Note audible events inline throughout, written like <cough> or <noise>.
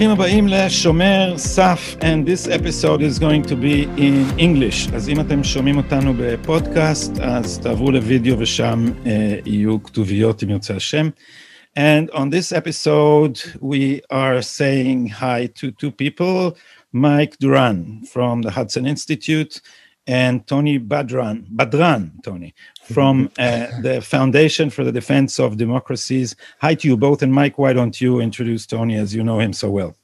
ברוכים הבאים לשומר סף, and this episode is going to be in English. אז אם אתם שומעים אותנו בפודקאסט, אז תעברו לוידאו ושם uh, יהיו כתוביות אם ירצה השם. And on this episode, we are saying hi to two people, Mike Doran from the Hudson Institute and Tony Badran, Badran, Tony, from uh, the Foundation for the Defense of Democracies. Hi to you both. And Mike, why don't you introduce Tony as you know him so well?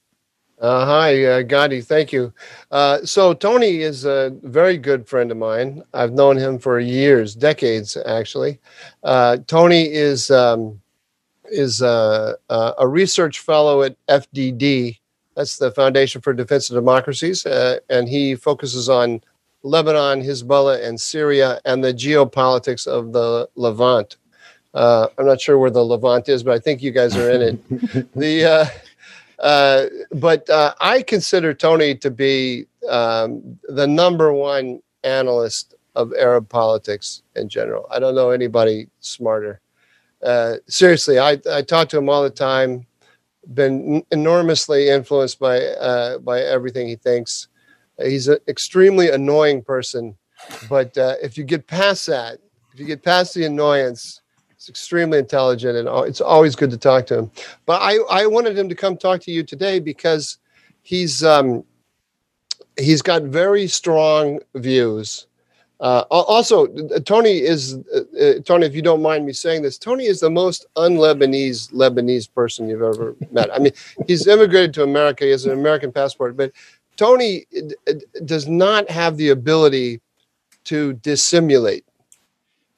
Uh, hi, uh, Gadi. Thank you. Uh, so, Tony is a very good friend of mine. I've known him for years, decades, actually. Uh, Tony is um, is uh, uh, a research fellow at FDD. That's the Foundation for Defense of Democracies, uh, and he focuses on Lebanon, Hezbollah, and Syria, and the geopolitics of the Levant. Uh, I'm not sure where the Levant is, but I think you guys are in it. <laughs> the uh, but uh, I consider Tony to be um, the number one analyst of Arab politics in general. I don't know anybody smarter. Uh, seriously, I, I talk to him all the time. Been enormously influenced by uh, by everything he thinks. He's an extremely annoying person, but uh, if you get past that, if you get past the annoyance, extremely intelligent and it's always good to talk to him. But I, I wanted him to come talk to you today because he's um, he's got very strong views. Uh, also, Tony is uh, uh, Tony. If you don't mind me saying this, Tony is the most un-Lebanese Lebanese person you've ever <laughs> met. I mean, he's immigrated to America. He has an American passport, but Tony does not have the ability to dissimulate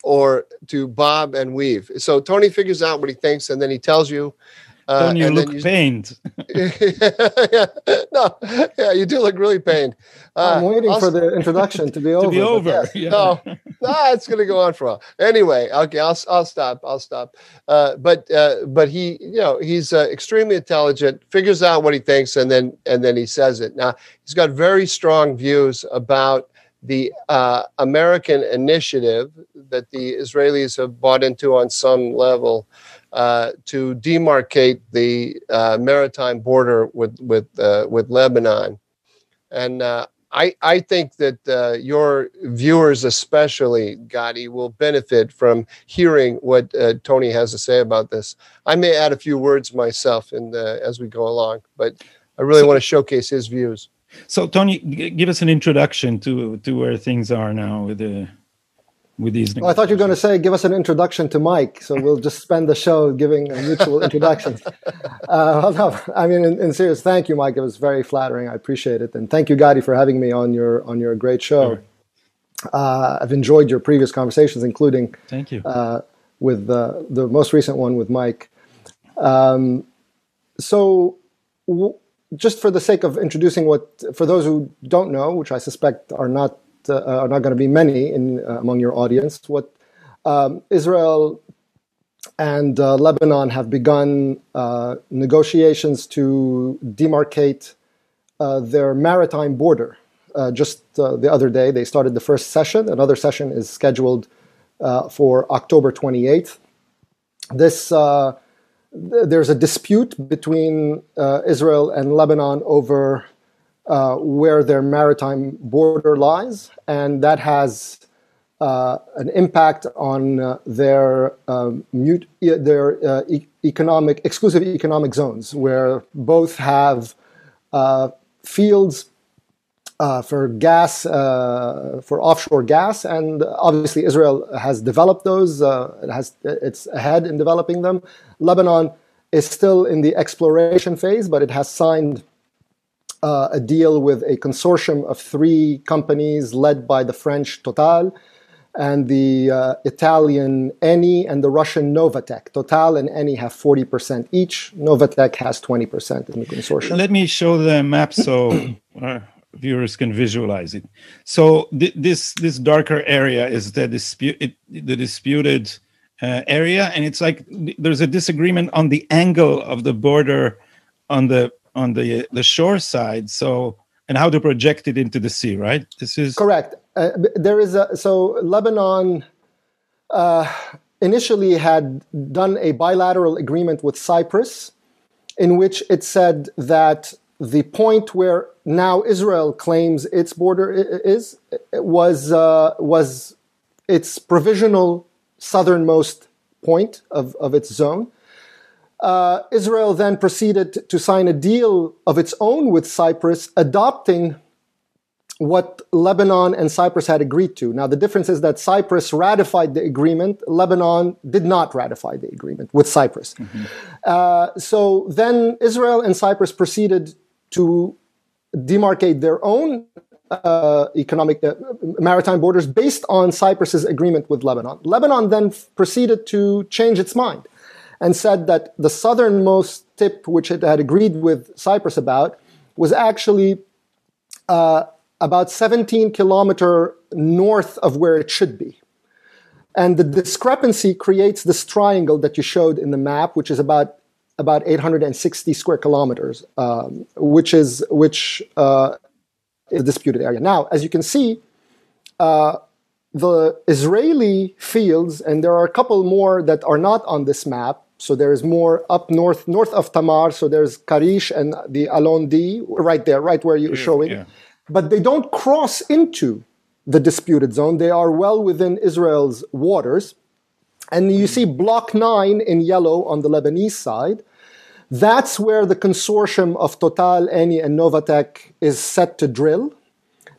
or to bob and weave. So Tony figures out what he thinks and then he tells you. Uh, Don't you look you, pained? yeah, <laughs> <laughs> no, yeah, you do look really pained. Uh, I'm waiting I'll, for the introduction to be over. <laughs> to be over. Yeah. No, no, it's going to go on for a while. Anyway, okay, I'll I'll stop. I'll stop. Uh, but uh, but he, you know, he's uh, extremely intelligent. Figures out what he thinks, and then and then he says it. Now he's got very strong views about the uh, American initiative that the Israelis have bought into on some level uh, to demarcate the uh, maritime border with with uh, with Lebanon, and uh, I I think that uh, your viewers, especially Gadi, will benefit from hearing what Tony has to say about this. I may add a few words myself in the, as we go along, but I really want to showcase his views. So, Tony, g- give us an introduction to to where things are now with the with these. Well, I thought you were going to say give us an introduction to Mike, so we'll just spend the show giving mutual introductions. <laughs> Uh, no, I mean, in, in, serious, thank you, Mike. It was very flattering. I appreciate it, and thank you, Gadi, for having me on your on your great show. Sure. Uh, I've enjoyed your previous conversations, including thank you uh, with the the most recent one with Mike. Um, so. W- just for the sake of introducing what, for those who don't know, which I suspect are not uh, are not going to be many in uh, among your audience, what um, Israel and uh, Lebanon have begun uh, negotiations to demarcate uh, their maritime border. Uh, just the other day, they started the first session. Another session is scheduled for October 28th. This there's a dispute between uh, Israel and Lebanon over uh, where their maritime border lies, and that has uh, an impact on uh, their um, mute, their uh, economic exclusive economic zones, where both have uh, fields uh, for gas, uh, for offshore gas, and obviously Israel has developed those. Uh, it has it's ahead in developing them. Lebanon is still in the exploration phase, but it has signed uh, a deal with a consortium of three companies led by the French Total and the uh, Italian Eni and the Russian Novatek. Total and Eni have 40% each. Novatek has 20% in the consortium. Let me show the map so <clears throat> viewers can visualize it. So th- this this darker area is the dispute the disputed uh, area, and it's like there's a disagreement on the angle of the border on the on the the shore side. So and how to project it into the sea, right? This is correct. Uh, there is a so Lebanon. Uh, initially had done a bilateral agreement with Cyprus in which it said that the point where now Israel claims its border is was uh, was its provisional southernmost point of, of its zone. Uh, Israel then proceeded to sign a deal of its own with Cyprus, adopting what Lebanon and Cyprus had agreed to. Now, the difference is that Cyprus ratified the agreement, Lebanon did not ratify the agreement with Cyprus. Mm-hmm. Uh, so then Israel and Cyprus proceeded to demarcate their own uh, economic uh, maritime borders based on Cyprus's agreement with Lebanon. Lebanon then f- proceeded to change its mind and said that the southernmost tip, which it had agreed with Cyprus about, was actually uh, about 17 kilometer north of where it should be. And the discrepancy creates this triangle that you showed in the map, which is about about 860 square kilometers, um, which is which uh, is a disputed area. Now, as you can see, uh, the Israeli fields, and there are a couple more that are not on this map. So there's more up north, north of Tamar. So there's Karish and the Alon D, right there, right where you're showing. Yeah but they don't cross into the disputed zone. They are well within Israel's waters. And you see Block 9 in yellow on the Lebanese side. That's where the consortium of Total, Eni, and Novatek is set to drill.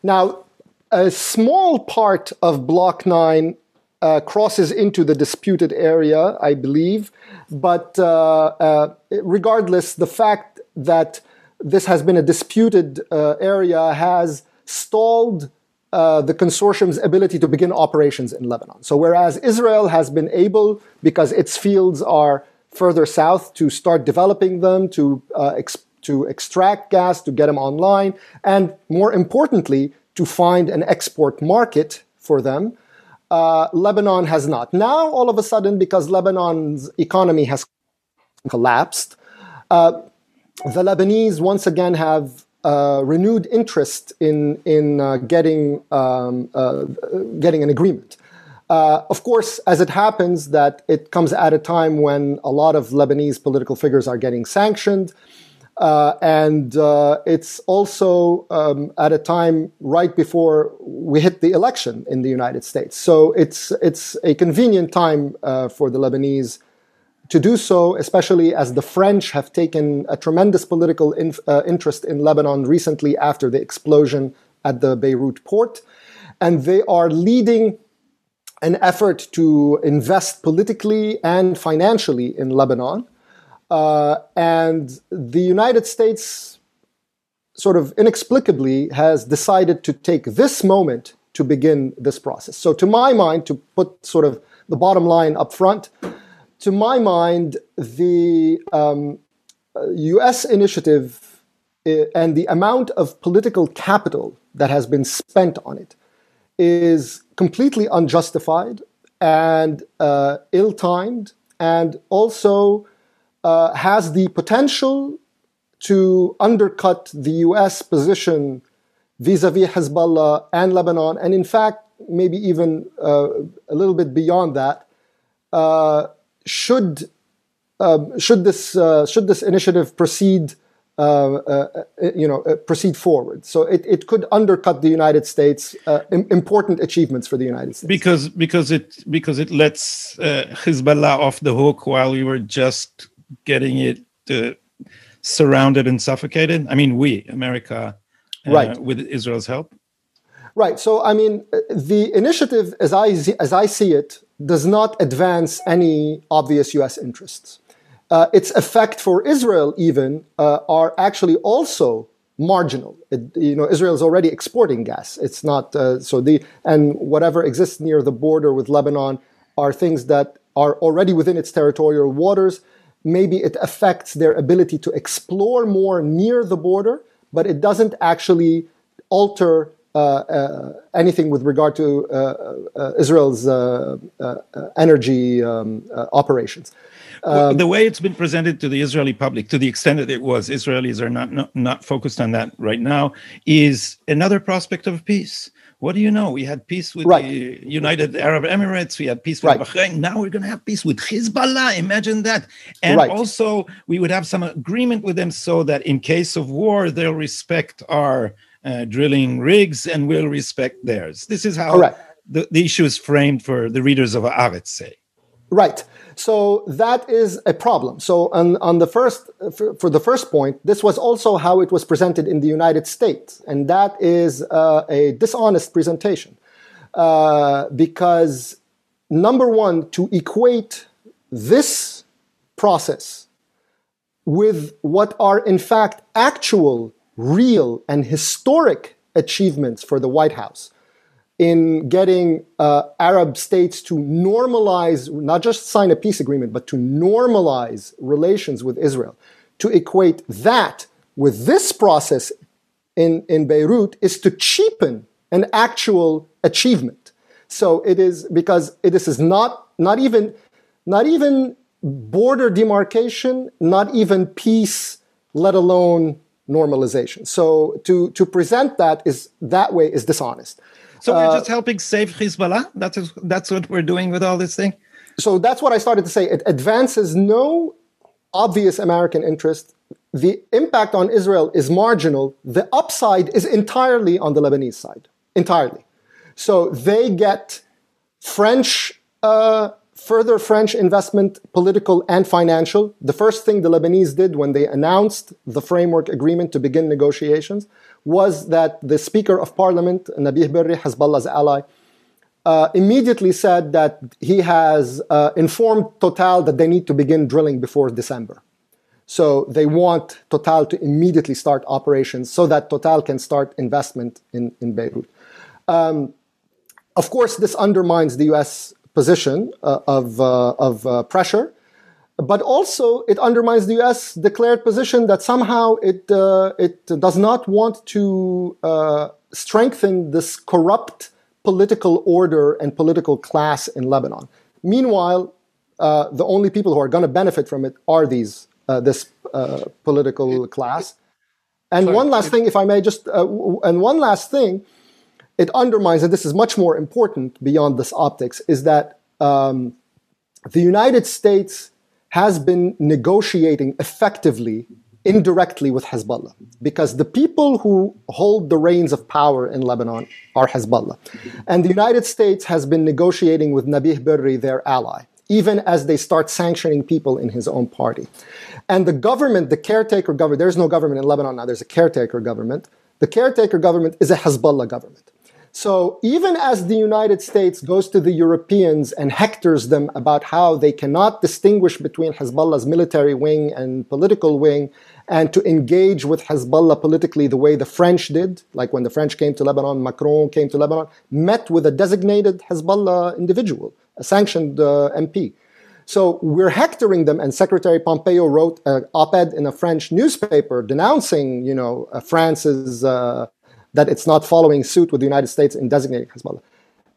Now, a small part of Block 9 uh, crosses into the disputed area, I believe. But uh, uh, regardless, the fact that this has been a disputed uh, area, has stalled uh, the consortium's ability to begin operations in Lebanon. So, whereas Israel has been able, because its fields are further south, to start developing them, to, uh, ex- to extract gas, to get them online, and more importantly, to find an export market for them, uh, Lebanon has not. Now, all of a sudden, because Lebanon's economy has collapsed, uh, the Lebanese once again have uh, renewed interest in in uh, getting um, uh, getting an agreement. Uh, of course, as it happens, that it comes at a time when a lot of Lebanese political figures are getting sanctioned, uh, and uh, it's also um, at a time right before we hit the election in the United States. So it's it's a convenient time for the Lebanese to do so, especially as the French have taken a tremendous political uh, interest in Lebanon recently after the explosion at the Beirut port. And they are leading an effort to invest politically and financially in Lebanon. Uh, and the United States, sort of inexplicably, has decided to take this moment to begin this process. So, to my mind, to put sort of the bottom line up front, to my mind, the um, US initiative uh, and the amount of political capital that has been spent on it is completely unjustified and uh, ill timed, and also uh, has the potential to undercut the US position vis a vis Hezbollah and Lebanon, and in fact, maybe even uh, a little bit beyond that. Uh, should uh, should this uh, should this initiative proceed Um, uh, uh, you know uh, proceed forward. So it, it could undercut the United States uh, important achievements for the United States. Because because it because it lets uh, Hezbollah off the hook while we were just getting it surrounded and suffocated. I mean we America right. with Israel's help. Right. So I mean the initiative as I as I see it does not advance any obvious US interests. Uh, its effect for Israel, even, uh, are actually also marginal. It, you know, Israel is already exporting gas. It's not uh, so the and whatever exists near the border with Lebanon are things that are already within its territorial waters. Maybe it affects their ability to explore more near the border, but it doesn't actually alter uh, uh, anything with regard to uh, Israel's energy um, operations. Um, the way it's been presented to the Israeli public, to the extent that it was, Israelis are not, not, not focused on that right now, is another prospect of peace. What do you know? We had peace with right. the United Arab Emirates. We had peace with right. Bahrain. Now we're going to have peace with Hezbollah. Imagine that. And right. also, we would have some agreement with them so that in case of war, they'll respect our uh, drilling rigs and we'll respect theirs. This is how the, the issue is framed for the readers of Haaretz, say. Right. So that is a problem. So on, on the first, for, for, the first point, this was also how it was presented in the United States, and that is uh, a dishonest presentation, uh, because number one, to equate this process with what are in fact actual, real, and historic achievements for the White House in getting uh, Arab states to normalize, not just sign a peace agreement, but to normalize relations with Israel, to equate that with this process in, in Beirut is to cheapen an actual achievement. So it is because this is not, not even, not even border demarcation, not even peace, let alone normalization. So to, to present that is that way is dishonest. So we're uh, just helping save Hezbollah. That's that's what we're doing with all this thing. So that's what I started to say. It advances no obvious American interest. The impact on Israel is marginal. The upside is entirely on the Lebanese side, entirely. So they get French, uh, further French investment, political and financial. The first thing the Lebanese did when they announced the framework agreement to begin negotiations was that the Speaker of Parliament, Nabih Berri, Hezbollah's ally, uh, immediately said that he has uh, informed Total that they need to begin drilling before December. So they want Total to immediately start operations so that Total can start investment in, in Beirut. Um, of course, this undermines the US position uh, of, uh, of uh, pressure but also it undermines the U.S. declared position that somehow it uh, it does not want to uh, strengthen this corrupt political order and political class in Lebanon. Meanwhile, uh, the only people who are going to benefit from it are these uh, this uh, political class. And Sorry. one last thing, if I may, just uh, and one last thing, it undermines, and this is much more important beyond this optics, is that um, the United States has been negotiating effectively indirectly with Hezbollah because the people who hold the reins of power in Lebanon are Hezbollah. And the United States has been negotiating with Nabih Berri, their ally, even as they start sanctioning people in his own party. And the government, the caretaker government, there's no government in Lebanon now, there's a caretaker government. The caretaker government is a Hezbollah government. So even as the United States goes to the Europeans and hectors them about how they cannot distinguish between Hezbollah's military wing and political wing, and to engage with Hezbollah politically the way the French did, like when the French came to Lebanon, Macron came to Lebanon, met with a designated Hezbollah individual, a sanctioned uh, MP. So we're hectoring them, and Secretary Pompeo wrote an op-ed in a French newspaper denouncing, you know, uh, France's uh, that it's not following suit with the United States in designating Hezbollah.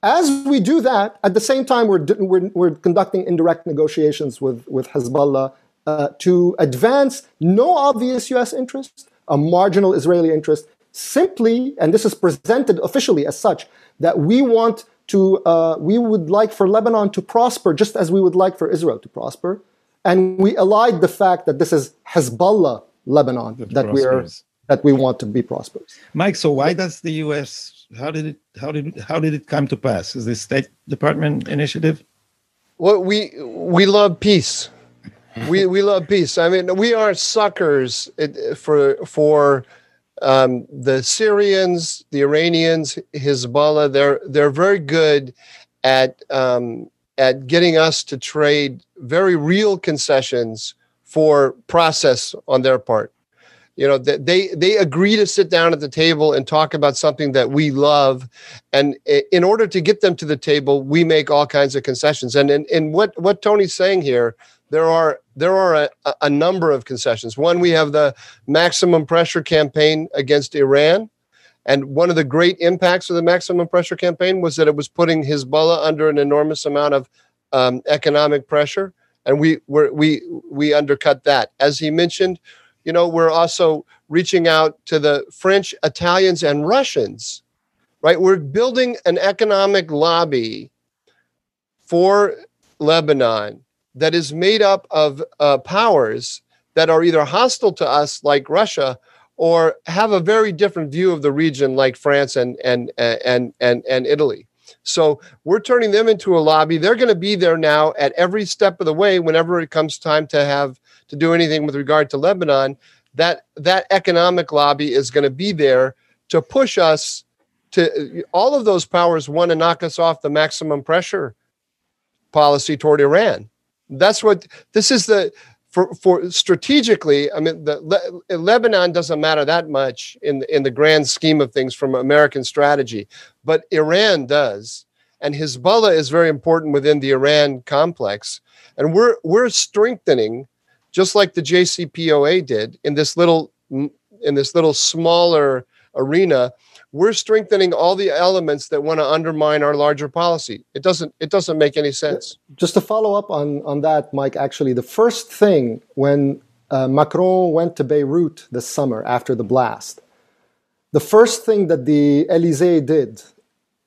As we do that, at the same time, we're, we're, we're conducting indirect negotiations with, with Hezbollah uh, to advance no obvious US interest, a marginal Israeli interest, simply, and this is presented officially as such, that we want to, uh, we would like for Lebanon to prosper just as we would like for Israel to prosper. And we allied the fact that this is Hezbollah Lebanon that, that we are that we want to be prosperous. Mike, so why does the U.S. how did it how did how did it come to pass? Is this State Department initiative? Well, we we love peace. we we love peace. I mean, we are suckers for for um, the Syrians, the Iranians, Hezbollah. They're they're very good at um, at getting us to trade very real concessions for process on their part you know they they agree to sit down at the table and talk about something that we love. And in order to get them to the table we make all kinds of concessions. And in, in what what tony's saying here there are there are a, a number of concessions. One we have the maximum pressure campaign against iran. And one of the great impacts of the maximum pressure campaign was that it was putting hezbollah under an enormous amount of um, economic pressure. And we we're, we we undercut that. As he mentioned, you know, we're also reaching out to the French, Italians, and Russians. Right, we're building an economic lobby for Lebanon that is made up of uh, powers that are either hostile to us, like Russia, or have a very different view of the region, like France and and and and and Italy. So we're turning them into a lobby. They're going to be there now at every step of the way whenever it comes time to have to do anything with regard to Lebanon. That that economic lobby is going to be there to push us to all of those powers want to knock us off the maximum pressure policy toward Iran. That's what this is the for for strategically. I mean, the Le, Lebanon doesn't matter that much in in the grand scheme of things from American strategy but Iran does. And Hezbollah is very important within the Iran complex. And we're we're strengthening, just like the JCPOA did in this little in this little smaller arena, we're strengthening all the elements that want to undermine our larger policy. It doesn't it doesn't make any sense. Just to follow up on on that, Mike. Actually, the first thing when uh, Macron went to Beirut this summer after the blast, the first thing that the Elysee did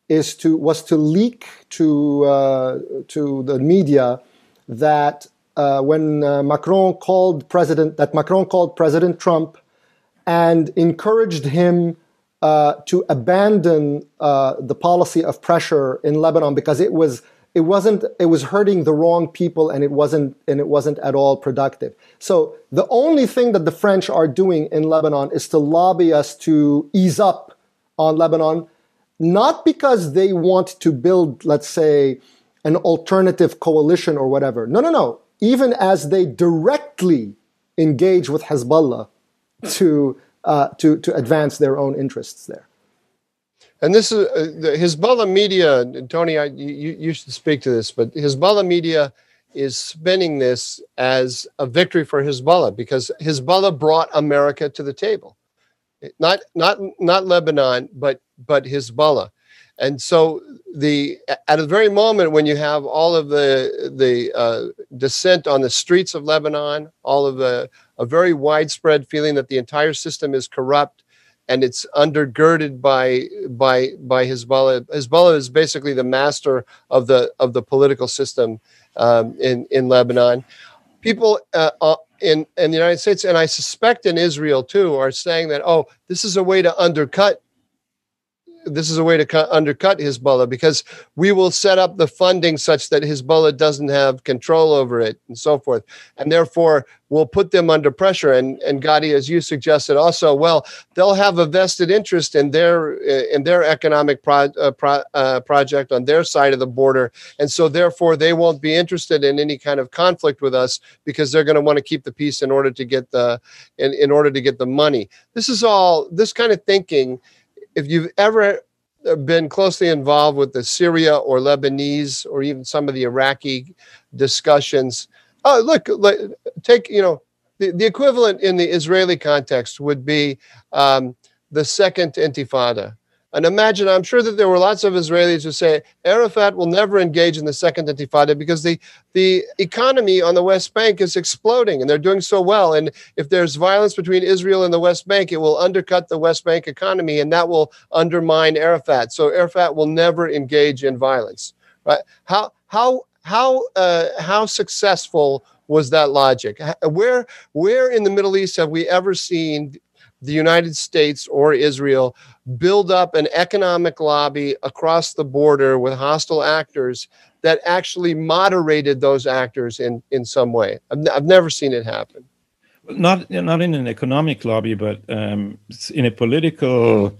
is to was to leak to uh, to the media that uh, when uh, Macron called President that Macron called President Trump and encouraged him uh, to abandon uh, the policy of pressure in Lebanon because it was it wasn't it was hurting the wrong people and it wasn't and it wasn't at all productive. So the only thing that the French are doing in Lebanon is to lobby us to ease up on Lebanon not because they want to build, let's say, an alternative coalition or whatever. No, no, no. Even as they directly engage with Hezbollah to uh, to to advance their own interests there. And this is uh, the Hezbollah media, Tony. I, you you should speak to this, but Hezbollah media is spinning this as a victory for Hezbollah because Hezbollah brought America to the table not not not Lebanon, but but Hezbollah. And so the at the very moment when you have all of the the uh, dissent on the streets of Lebanon, all of the a very widespread feeling that the entire system is corrupt and it's undergirded by by by Hezbollah. Hezbollah is basically the master of the of the political system um, in in Lebanon. People uh, uh in, in the United States, and I suspect in Israel too, are saying that, oh, this is a way to undercut this is a way to cut, undercut Hezbollah because we will set up the funding such that Hezbollah doesn't have control over it and so forth. And therefore, we'll put them under pressure. And, and Gadi, as you suggested also, well, they'll have a vested interest in their, in their economic pro, uh, pro, uh, project on their side of the border. And so therefore, they won't be interested in any kind of conflict with us because they're going to want to keep the peace in order to get the, in, in order to get the money. This is all, this kind of thinking if you've ever been closely involved with the Syria or Lebanese or even some of the Iraqi discussions, oh, look, take, you know, the, the equivalent in the Israeli context would be um, the second intifada. And imagine, I'm sure that there were lots of Israelis who say Arafat will never engage in the second intifada because the, the economy on the West Bank is exploding and they're doing so well. And if there's violence between Israel and the West Bank, it will undercut the West Bank economy and that will undermine Arafat. So Arafat will never engage in violence. Right? How, how, how, uh, how successful was that logic? Where, where in the Middle East have we ever seen the United States or Israel build up an economic lobby across the border with hostile actors that actually moderated those actors in, in some way. I've, n- I've never seen it happen. Not, not in an economic lobby, but um, in a political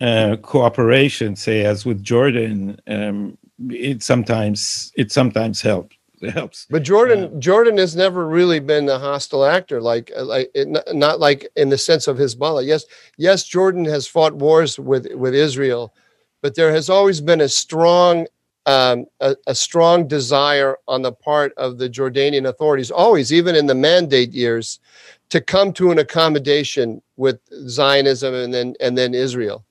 uh, cooperation, say as with Jordan, um, it sometimes it sometimes helps <laughs> it helps. But Jordan, uh, Jordan has never really been a hostile actor, like uh, like not like in the sense of Hezbollah. Yes, yes, Jordan has fought wars with with Israel, but there has always been a strong um, a, a, strong desire on the part of the Jordanian authorities, always, even in the mandate years, to come to an accommodation with Zionism and then and then Israel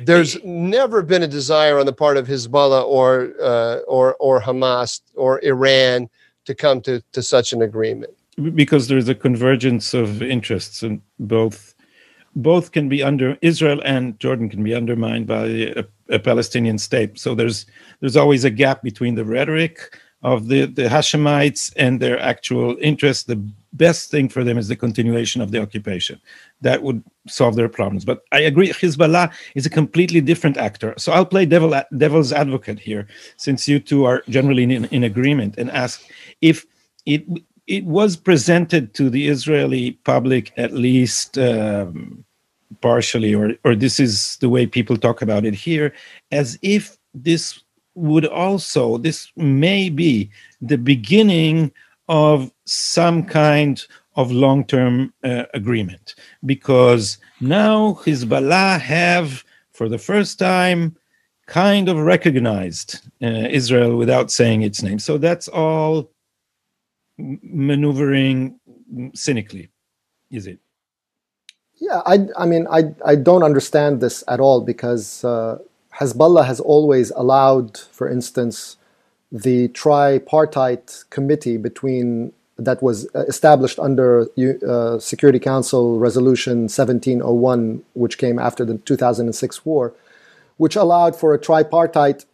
there's never been a desire on the part of Hezbollah or uh, or or Hamas or Iran to come to, to such an agreement? Because there's a convergence of interests, and both both can be under Israel and Jordan can be undermined by a, a Palestinian state. So there's there's always a gap between the rhetoric of the, the Hashemites and their actual interests. The best thing for them is the continuation of the occupation. That would solve their problems. But I agree, Hezbollah is a completely different actor. So I'll play devil, devil's advocate here, since you two are generally in, in agreement, and ask if it it was presented to the Israeli public at least um, partially, or or this is the way people talk about it here, as if this would also this may be the beginning of some kind of long-term uh, agreement. Because now Hezbollah have for the first time kind of recognized uh, Israel without saying its name. So that's all maneuvering cynically is it? Yeah i i mean i i don't understand this at all because uh, Hezbollah has always allowed, for instance, the tripartite committee between that was established under uh, Security Council Resolution 1701, which came after the 2006 war, which allowed for a tripartite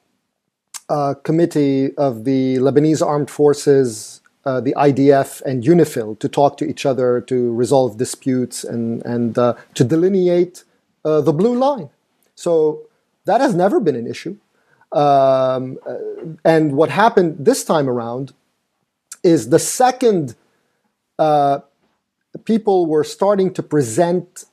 uh, committee of the Lebanese armed forces, uh, the IDF, and UNIFIL to talk to each other to resolve disputes and and uh, to delineate uh, the blue line. So that has never been an issue. Um, uh, and what happened this time around is the second uh, people were starting to present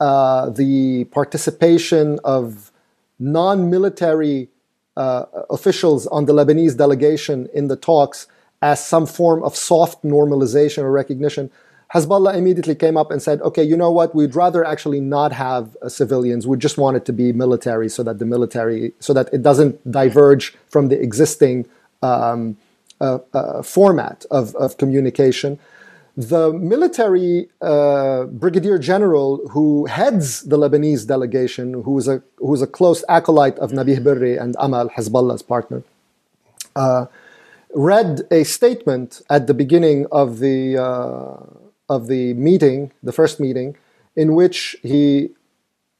uh, the participation of non military uh, officials on the Lebanese delegation in the talks as some form of soft normalization or recognition. Hezbollah immediately came up and said, okay, you know what? We'd rather actually not have uh, civilians. We just want it to be military so that the military, so that it doesn't diverge from the existing um, uh, uh, format of, of communication. The military uh, brigadier general who heads the Lebanese delegation, who is a, who is a close acolyte of Nabih Berri and Amal, Hezbollah's partner, uh, read a statement at the beginning of the uh, of the meeting, the first meeting, in which he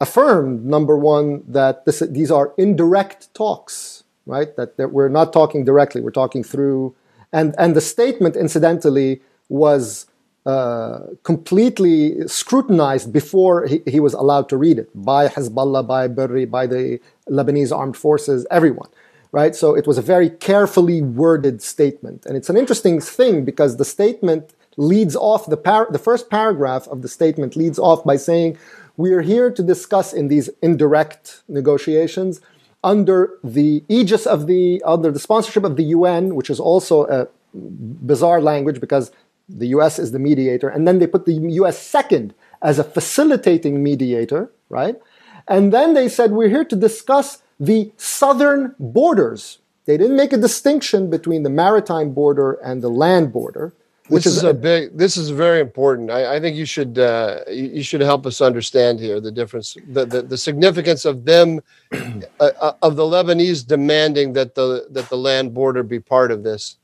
affirmed number one that this, these are indirect talks, right? That, that we're not talking directly, we're talking through, and and the statement, incidentally, was uh, completely scrutinized before he, he, was allowed to read it by Hezbollah, by Berri, by the Lebanese armed forces, everyone. Right? So it was a very carefully worded statement. And it's an interesting thing because the statement leads off the, par- the first paragraph of the statement leads off by saying we are here to discuss in these indirect negotiations under the aegis of the under the sponsorship of the UN, which is also a bizarre language because the US is the mediator, and then they put the US second as a facilitating mediator, right? And then they said we're here to discuss the southern borders. They didn't make a distinction between the maritime border and the land border. Which this is, is a big. This is very important. I, I think you should uh, you should help us understand here the difference, the the, the significance of them, uh, uh, of the Lebanese demanding that the that the land border be part of this.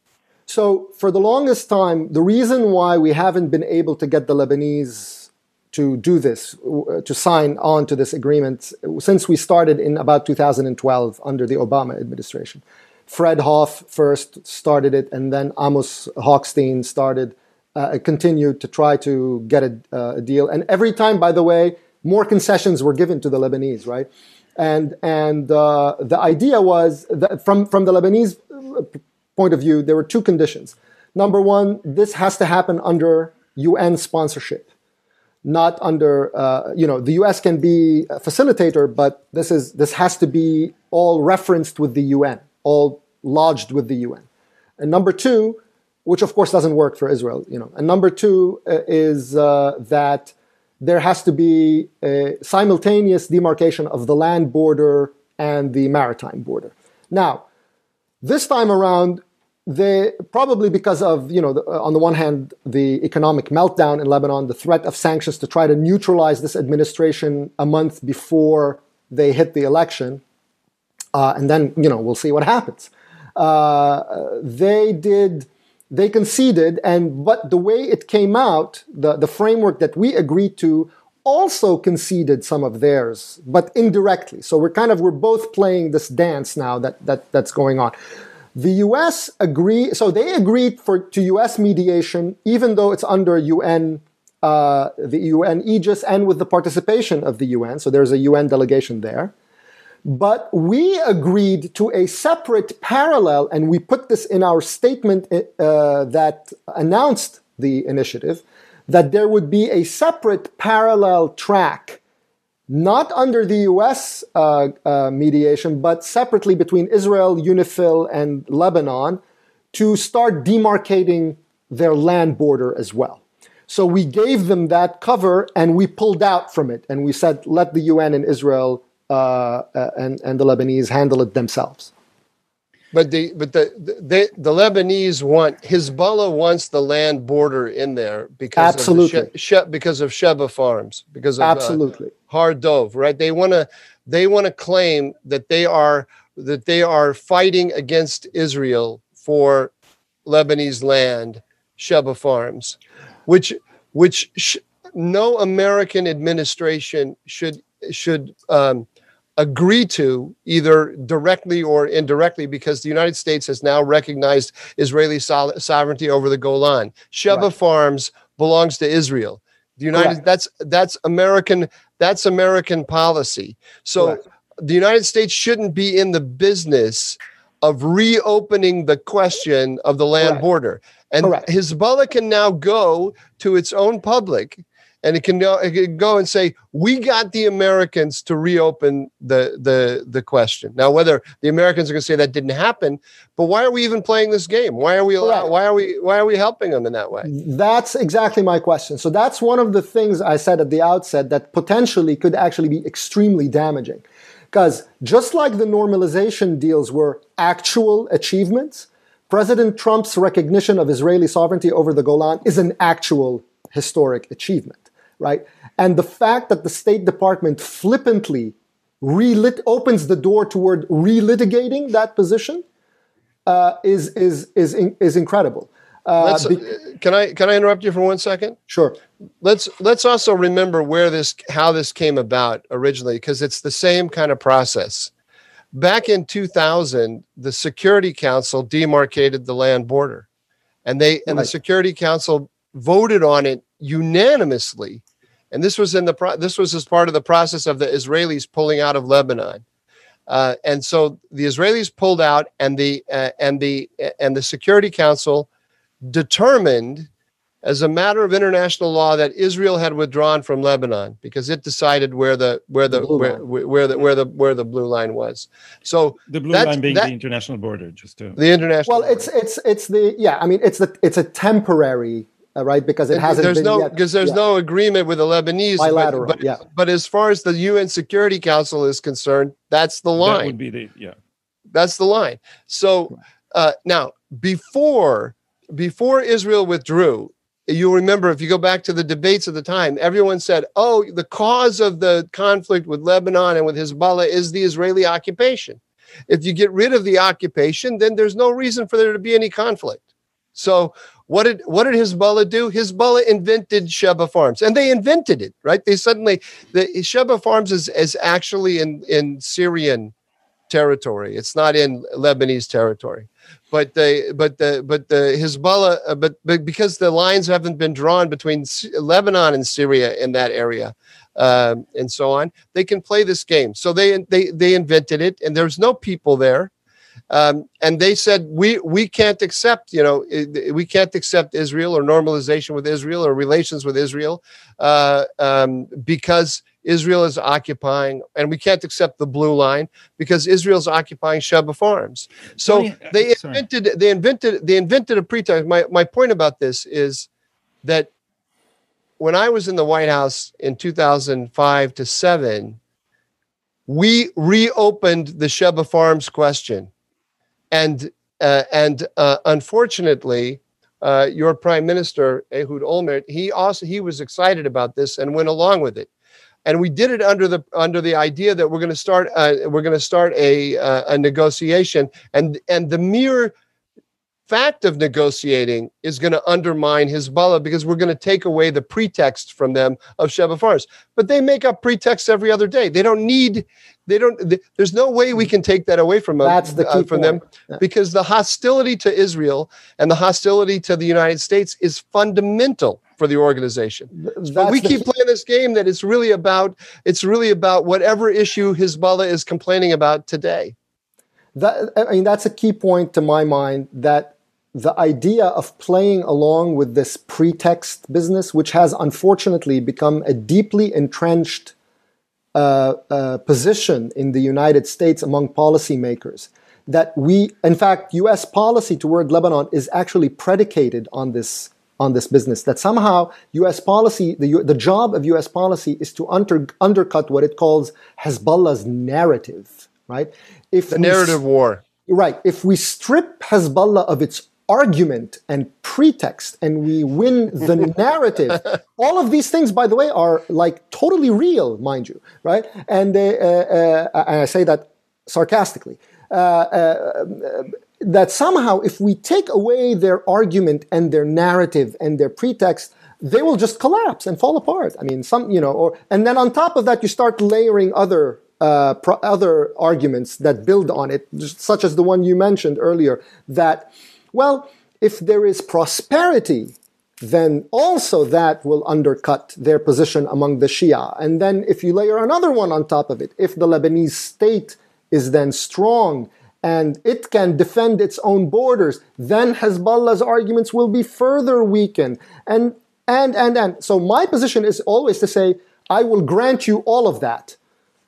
So for the longest time, the reason why we haven't been able to get the Lebanese to do this, uh, to sign on to this agreement, since we started in about 2012 under the Obama administration, Fred Hof first started it, and then Amos Hochstein started, uh, continued to try to get a, uh, a, deal. And every time, by the way, more concessions were given to the Lebanese, right? And and uh, the idea was that from from the Lebanese uh, point of view, there were two conditions. Number one, this has to happen under UN sponsorship not under uh, you know the US can be a facilitator, but this is this has to be all referenced with the UN all lodged with the UN. And number two, which of course doesn't work for Israel, you know. And number two uh, is uh, that there has to be a simultaneous demarcation of the land border and the maritime border. Now, this time around, they probably because of you know the, uh, on the one hand the economic meltdown in Lebanon, the threat of sanctions to try to neutralize this administration a month before they hit the election, uh, and then you know we'll see what happens. Uh, they did they conceded, and but the way it came out, the, the framework that we agreed to also conceded some of theirs, but indirectly. So we're kind of we're both playing this dance now that, that that's going on. The US agree so they agreed for to US mediation, even though it's under UN uh, the UN aegis and with the participation of the UN. So there's a UN delegation there. But we agreed to a separate parallel, and we put this in our statement uh, that announced the initiative, that there would be a separate parallel track, not under the US uh, uh, mediation, but separately between Israel, UNIFIL, and Lebanon to start demarcating their land border as well. So we gave them that cover and we pulled out from it and we said, let the UN and Israel uh, uh, and, and the Lebanese handle it themselves. But the but the the, the Lebanese want Hezbollah wants the land border in there because absolutely of she, because of Sheba Farms because of uh, absolutely. Uh, Har Dov right? They want to they want to claim that they are that they are fighting against Israel for Lebanese land Sheba Farms which which sh- no American administration should should um, agree to either directly or indirectly because the United States has now recognized Israeli so- sovereignty over the Golan. Sheba right. Farms belongs to Israel. The United Correct. that's that's American that's American policy. So the United States shouldn't be in the business of reopening the question of the land border. And. Hezbollah can now go to its own public and it can, it can go and say we got the Americans to reopen the the the question. Now, whether the Americans are going to say that didn't happen, but why are we even playing this game? Why are we allowed, why are we why are we helping them in that way? That's exactly my question. So that's one of the things I said at the outset that potentially could actually be extremely damaging. Because just like the normalization deals were actual achievements, President Trump's recognition of Israeli sovereignty over the Golan is an actual historic achievement, right? And the fact that the State Department flippantly relit opens the door toward relitigating that position uh, is is is is incredible. Uh, be- can I can I interrupt you for one second? Sure. Let's let's also remember where this how this came about originally because it's the same kind of process. Back in 2000, the Security Council demarcated the land border, and they and right. the Security Council voted on it unanimously. And this was in the pro- this was as part of the process of the Israelis pulling out of Lebanon. Uh, and so the Israelis pulled out, and the uh, and the and the Security Council determined as a matter of international law that Israel had withdrawn from Lebanon because it decided where the where the, the where, where, the where the where the blue line was. So the blue line being that, the international border, just to the international. Well, border. it's it's it's the yeah. I mean, it's the it's a temporary. Uh, right, because it hasn't. There's no yet, because there's yeah. no agreement with the Lebanese. Bilateral, but, but, yeah. But as far as the UN Security Council is concerned, that's the line. That would be the yeah. That's the line. So uh, now, before before Israel withdrew, you'll remember if you go back to the debates of the time, everyone said, oh, the cause of the conflict with Lebanon and with Hezbollah is the Israeli occupation. If you get rid of the occupation, then there's no reason for there to be any conflict. So what did what did Hezbollah do? Hezbollah invented Sheba Farms, and they invented it, right? They suddenly the Sheba Farms is, is actually in in Syrian territory. It's not in Lebanese territory but the but the but the Hezbollah, uh, but but because the lines haven't been drawn between Lebanon and Syria in that area, um, and so on, they can play this game. So they they they invented it, and there's no people there, um, and they said we we can't accept you know we can't accept Israel or normalization with Israel or relations with Israel uh, um, because Israel is occupying, and we can't accept the blue line because Israel's occupying Sheba Farms. So uh, they invented they invented they invented a pretext. My my point about this is that when I was in the White House in 2005 to 7, we reopened the Sheba Farms question. And uh, and uh, unfortunately, uh, your prime minister Ehud Olmert, he also he was excited about this and went along with it and we did it under the under the idea that we're going to start uh, we're going to start a uh, a negotiation and and the mere fact of negotiating is going to undermine Hezbollah because we're going to take away the pretext from them of Sheba Farms. But they make up pretexts every other day. They don't need, they don't, th- there's no way we can take that away from, them. That's the uh, key from them. Yeah. because the hostility to Israel and the hostility to the United States is fundamental for the organization. But we keep playing this game that it's really about it's really about whatever issue Hezbollah is complaining about today. that, I mean, that's a key point to my mind that the idea of playing along with this pretext business, which has unfortunately become a deeply entrenched uh, uh, position in the United States among policymakers, that we, in fact, U.S. policy toward Lebanon is actually predicated on this on this business. That somehow U.S. policy, the the job of U.S. policy is to under, undercut what it calls Hezbollah's narrative, right? If The we narrative war. Right. If we strip Hezbollah of its argument and pretext and we win the <laughs> narrative, all of these things, by the way, are like totally real, mind you, right? And, uh, uh, uh, and I say that sarcastically. Uh, uh, that somehow, if we take away their argument and their narrative and their pretext, they will just collapse and fall apart. I mean, some, you know, or and then on top of that, you start layering other uh, pro- other arguments that build on it, just such as the one you mentioned earlier. That, well, if there is prosperity, then also that will undercut their position among the Shia. And then if you layer another one on top of it, if the Lebanese state is then strong and it can defend its own borders, then Hezbollah's arguments will be further weakened. And and and and so my position is always to say, I will grant you all of that.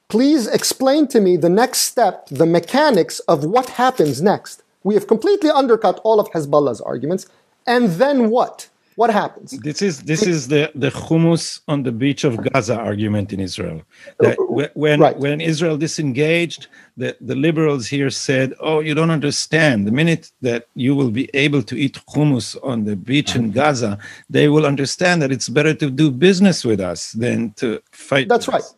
Please explain to me the next step, the mechanics of what happens next. We have completely undercut all of Hezbollah's arguments, and then what? What happens? This is this is the the hummus on the beach of Gaza argument in Israel. That uh, when Right. when Israel disengaged, the, the liberals here said, "Oh, you don't understand. The minute that you will be able to eat hummus on the beach in Gaza, they will understand that it's better to do business with us than to fight." That's right. us."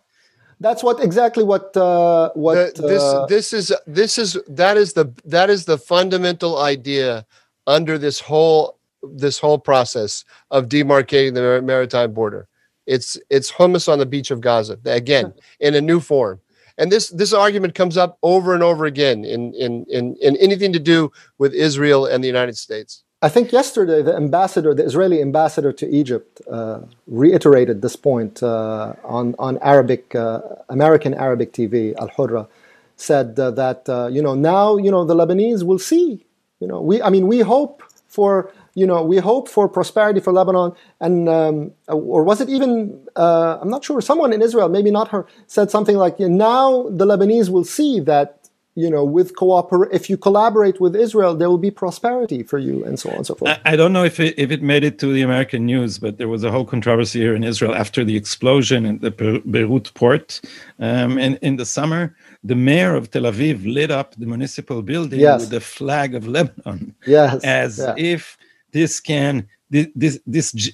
That's what exactly what uh, what The- this uh, this is this is that is the that is the fundamental idea under this whole this whole process of demarcating the maritime border. It's it's hummus on the beach of Gaza again <laughs> in a new form. And this this argument comes up over and over again in in in, in anything to do with Israel and the United States. I think yesterday the ambassador, the Israeli ambassador to Egypt, uh, reiterated this point uh, on on Arabic uh, American Arabic TV. Al Hurra said uh, that uh, you know now you know the Lebanese will see. You know we I mean we hope for you know we hope for prosperity for Lebanon and um, or was it even uh, I'm not sure someone in Israel maybe not her said something like now the Lebanese will see that you know, with cooper, if you collaborate with Israel, there will be prosperity for you, and so on and so forth. I, I don't know if it, if it made it to the American news, but there was a whole controversy here in Israel after the explosion in the Beirut port um, in, in the summer. The mayor of Tel Aviv lit up the municipal building Yes. with the flag of Lebanon yes, as yeah. if this can this this, this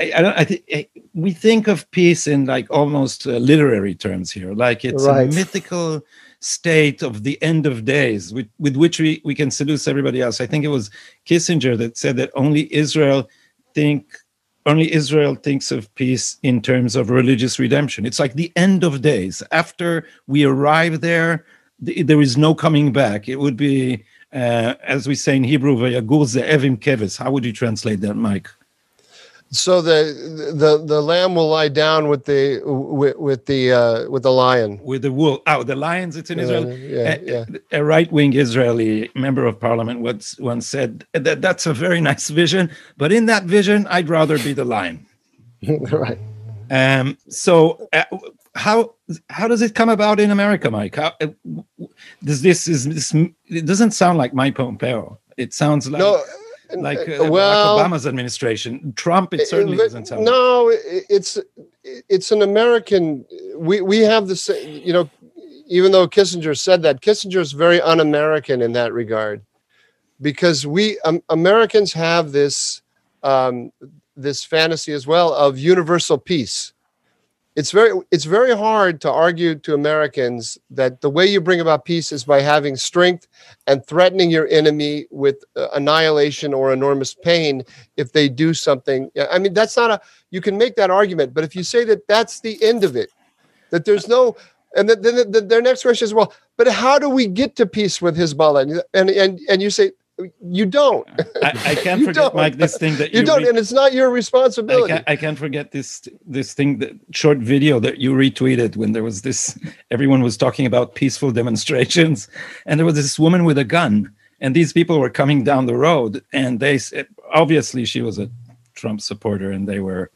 I, I don't I think I- we think of peace in like almost uh, literary terms here like it's Right. a mythical state of the end of days with, with which we, we can seduce everybody else. I think it was kissinger that said that only israel think only israel thinks of peace in terms of religious redemption. It's like the end of days. After we arrive there th- there is no coming back. It would be uh, as we say in hebrew "Vayagur ze'ev im keves." how would you translate that mike So the the the lamb will lie down with the with, with the uh, with the lion. with the wool oh the lions it's in Uh, israel yeah, a, yeah. a right-wing Israeli member of parliament once once said that that's a very <laughs> nice vision, but in that vision, I'd rather be the lion. <laughs> right. Um, so uh, how how does it come about in America, Mike? How, uh, does this is this? It doesn't sound like Mike Pompeo. It sounds like No, like uh, uh, well, Barack Obama's administration. Trump, it certainly but doesn't sound. No, it- it's it's an American. We we have the same. You know, even though Kissinger said that, Kissinger is very un-American in that regard, because we um, Americans have this um, this fantasy as well of universal peace. It's very it's very hard to argue to Americans that the way you bring about peace is by having strength and threatening your enemy with uh, annihilation or enormous pain if they do something. I mean, that's not a you can make that argument, but if you say that that's the end of it, that there's no and then, then the, their next question is, well, but how do we get to peace with Hezbollah? And and and you say, you don't. I, I <laughs> can't forget, don't. Mike, this thing that <laughs> you, you don't, re- and it's not your responsibility. I can't, I can't, forget this this thing, that short video that you retweeted when there was this. Everyone was talking about peaceful demonstrations, and there was this woman with a gun, and these people were coming down the road, and they obviously she was a Trump supporter, and they were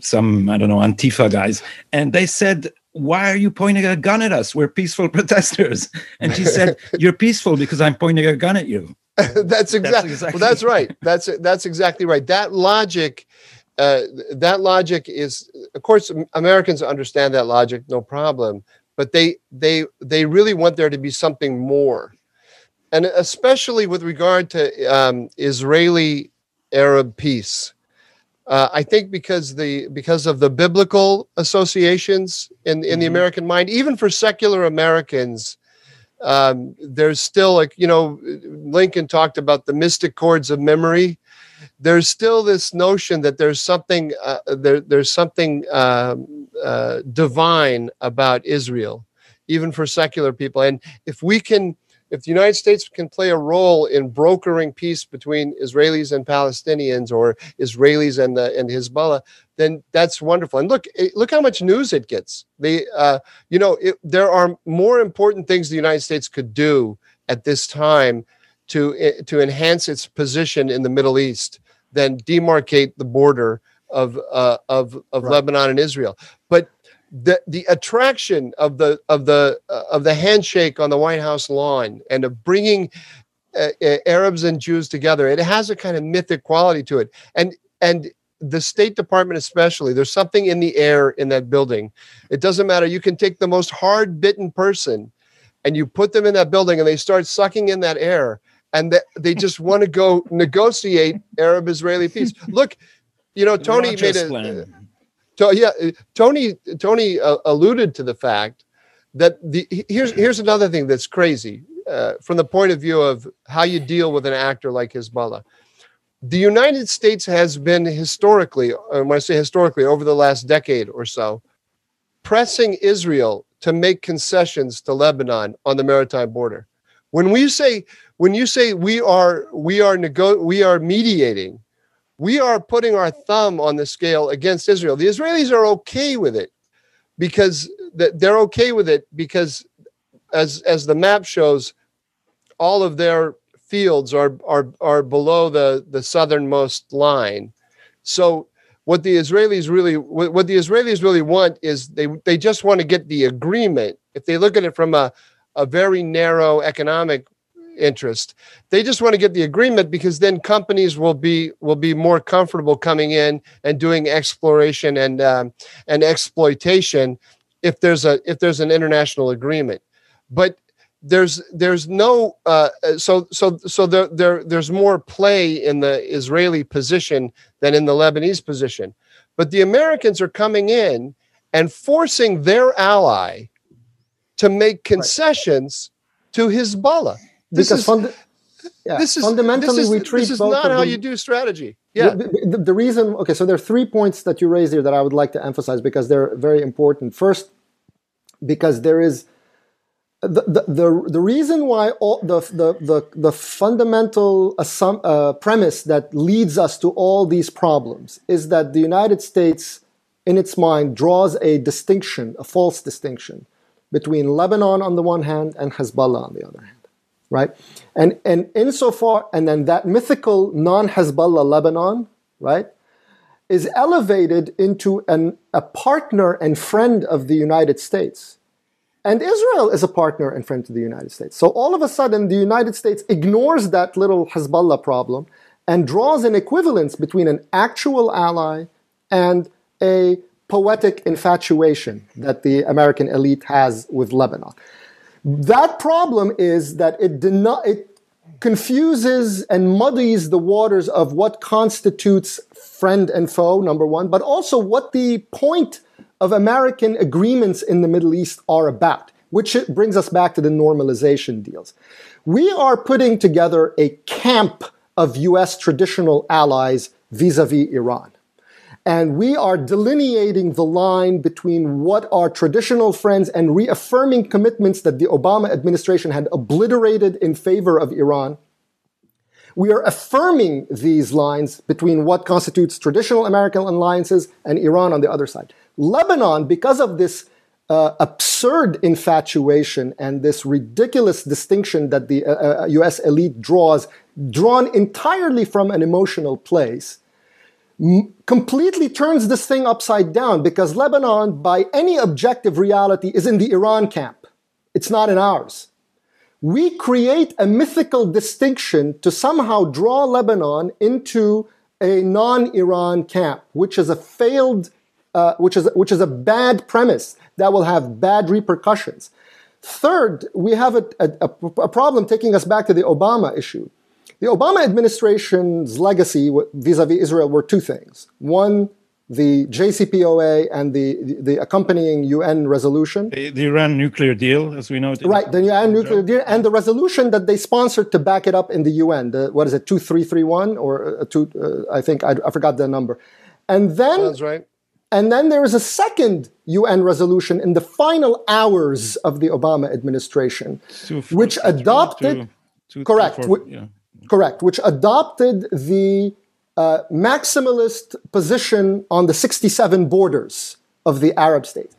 some I don't know Antifa guys, and they said why are you pointing a gun at us? We're peaceful <laughs> protesters. And she said, <laughs> You're peaceful because I'm pointing a gun at you. <laughs> that's exactly, that's exactly well, that's right. That's that's exactly right. That logic, uh, that logic is, of course, Americans understand that logic, no problem. But they they they really want there to be something more, and especially with regard to um, Israeli Arab peace. Uh, I think because the because of the biblical associations in in mm-hmm. the American mind, even for secular Americans, um, there's still like you know lincoln talked about the mystic chords of memory there's still this notion that there's something uh, there, there's something um, uh, divine about israel even for secular people and if we can if the United States can play a role in brokering peace between Israelis and Palestinians or Israelis and the, and Hezbollah, then that's wonderful. And look, look how much news it gets. The uh, you know it, there are more important things the United States could do at this time to to enhance its position in the Middle East than demarcate the border of uh, of of right. Lebanon and Israel. But the the attraction of the of the uh, of the handshake on the White House lawn and of bringing uh, uh, Arabs and Jews together, it has a kind of mythic quality to it, and and the State Department especially, there's something in the air in that building. It doesn't matter. You can take the most hard bitten person, and you put them in that building, and they start sucking in that air, and they, they just want to go <laughs> negotiate Arab Israeli peace. Look, you know, Tony made a. So yeah, uh, Tony Tony uh, alluded to the fact that the here's here's another thing that's crazy uh, from the point of view of how you deal with an actor like Hezbollah. The United States has been historically, uh, when I say historically, over the last decade or so, pressing Israel to make concessions to Lebanon on the maritime border. When we say when you say we are we are nego- we are mediating we are putting our thumb on the scale against Israel. The Israelis are okay with it because they're okay with it because as as the map shows all of their fields are are are below the the southernmost line. So what the Israelis really what the Israelis really want is they they just want to get the agreement. If they look at it from a a very narrow economic interest. They just want to get the agreement because then companies will be will be more comfortable coming in and doing exploration and um, and exploitation if there's a if there's an international agreement. But there's there's no uh, so so so there, there there's more play in the Israeli position than in the Lebanese position. But the Americans are coming in and forcing their ally to make concessions right. to Hezbollah this because is, funda- yeah, this is fundamentally this is, we treat this is not how you do strategy. Yeah. The, the, the, reason, okay, so there are three points that you raised here that I would like to emphasize because they're very important. First, because there is the, the, the, the reason why all the, the, the, the fundamental assum- uh, premise that leads us to all these problems is that the United States, in its mind, draws a distinction, a false distinction, between Lebanon on the one hand and Hezbollah on the other hand right? And and insofar, and then that mythical non-Hezbollah Lebanon, right, is elevated into an, a partner and friend of the United States. And Israel is a partner and friend to the United States. So all of a sudden, the United States ignores that little Hezbollah problem and draws an equivalence between an actual ally and a poetic infatuation that the American elite has with Lebanon. That problem is that it, it confuses and muddies the waters of what constitutes friend and foe, number one, but also what the point of American agreements in the Middle East are about, which brings us back to the normalization deals. We are putting together a camp of US traditional allies vis a vis Iran. And we are delineating the line between what are traditional friends and reaffirming commitments that the Obama administration had obliterated in favor of Iran. We are affirming these lines between what constitutes traditional American alliances and Iran on the other side. Lebanon, because of this uh, absurd infatuation and this ridiculous distinction that the uh, US uh, elite draws, drawn entirely from an emotional place, completely turns this thing upside down because Lebanon, by any objective reality, is in the Iran camp. It's not in ours. We create a mythical distinction to somehow draw Lebanon into a non Iran camp, which is a failed uh, which, is, which is a bad premise that will have bad repercussions. Third, we have a, a, a problem taking us back to the Obama issue. The Obama administration's legacy vis a vis Israel were two things. One, the JCPOA and the, the accompanying UN resolution. The, the, Iran nuclear deal, as we know it. Right, the Iran nuclear deal, and the resolution that they sponsored to back it up in the UN. The, what is it, 2331? Or uh, two, uh, I think, I, I, forgot the number. And then. Sounds right. And then there is a second UN resolution in the final hours of the Obama administration, which adopted, correct, yeah. Correct, which adopted the uh, maximalist position on the 67 borders of the Arab states.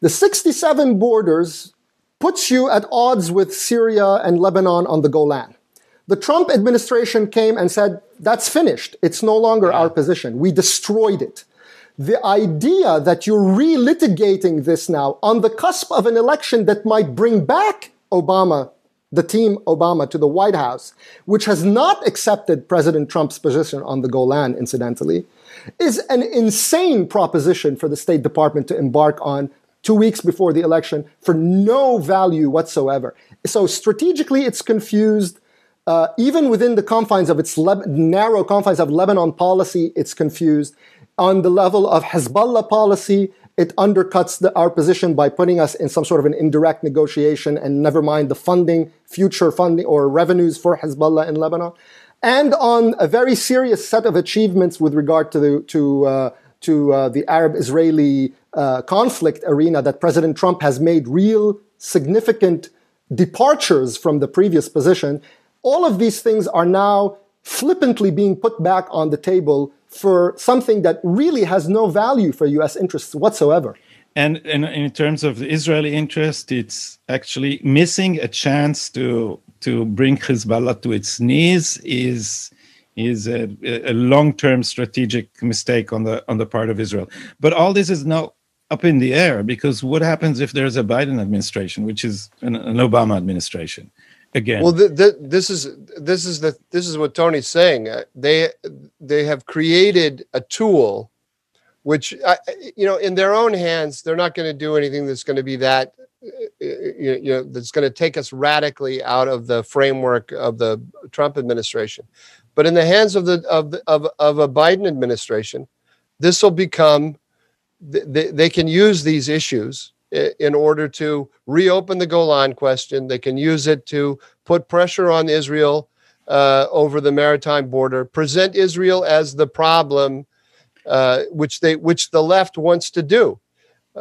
The 67 borders puts you at odds with Syria and Lebanon on the Golan. The Trump administration came and said, that's finished. It's no longer yeah. our position. We destroyed it the idea that you're relitigating this now on the cusp of an election that might bring back Obama, the team Obama, to the White House, which has not accepted President Trump's position on the Golan, incidentally, is an insane proposition for the State Department to embark on two weeks before the election for no value whatsoever. So strategically, it's confused. Uh, even within the confines of its Le- narrow confines of Lebanon policy, it's confused on the level of Hezbollah policy, it undercuts the, our position by putting us in some sort of an indirect negotiation and never mind the funding, future funding or revenues for Hezbollah in Lebanon. And on a very serious set of achievements with regard to the, to, uh, to uh, the Arab Israeli uh, conflict arena that President Trump has made real significant departures from the previous position. All of these things are now flippantly being put back on the table for something that really has no value for US interests whatsoever. And, and in terms of the Israeli interest, it's actually missing a chance to to bring Hezbollah to its knees is is a, a long-term strategic mistake on the on the part of Israel. But all this is now up in the air because what happens if there's a Biden administration, which is an, an Obama administration? Again. Well, the, the, this is this is the this is what Tony's saying. Uh, they they have created a tool, which uh, you know, in their own hands, they're not going to do anything that's going to be that uh, you know that's going to take us radically out of the framework of the Trump administration. But in the hands of the of of, of a Biden administration, this will become they, they can use these issues in order to reopen the Golan question. They can use it to put pressure on Israel uh, over the maritime border, present Israel as the problem, uh, which they which the left wants to do.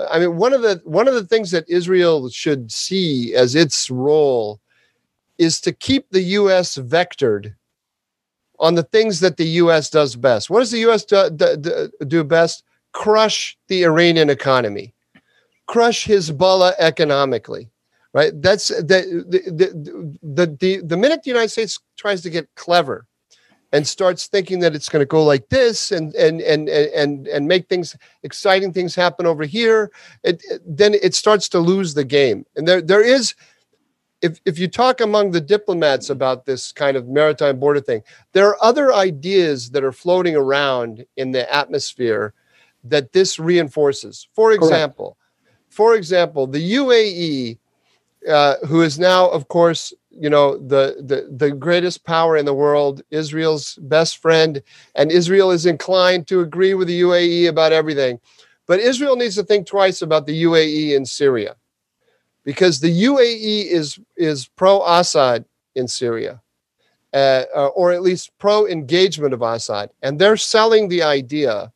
I mean, one of the one of the things that Israel should see as its role is to keep the U.S. vectored on the things that the U.S. does best. What does the U.S. do, do, do best? Crush the Iranian economy crush Hezbollah economically, right? That's the the, the the the the minute the United States tries to get clever and starts thinking that it's going to go like this and and and and and make things exciting things happen over here, it, then it starts to lose the game. And there there is. If, if you talk among the diplomats about this kind of maritime border thing, there are other ideas that are floating around in the atmosphere that this reinforces. For example, for example, the UAE, uh, who is now, of course, you know the, the the greatest power in the world, Israel's best friend, and Israel is inclined to agree with the UAE about everything. But Israel needs to think twice about the UAE in Syria because the UAE is, is pro Assad in Syria, uh, uh, or at least pro engagement of Assad. And they're selling the idea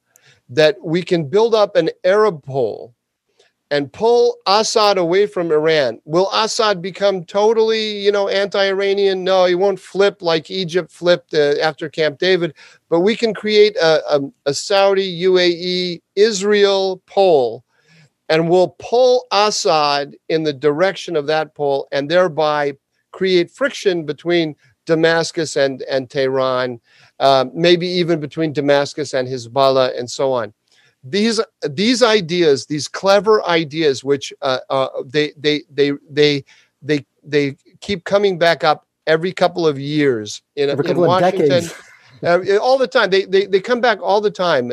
that we can build up an Arab pole and pull Assad away from Iran. Will Assad become totally, you know, anti-Iranian? No, he won't flip like Egypt flipped uh, after Camp David. But we can create a, a, a Saudi, UAE, Israel pole, and we'll pull Assad in the direction of that pole, and thereby create friction between Damascus and and Tehran, uh, maybe even between Damascus and Hezbollah, and so on these these ideas, these clever ideas, which uh, uh, they they they they they they keep coming back up every couple of years in, in Washington. Uh, all the time. They, they they come back all the time.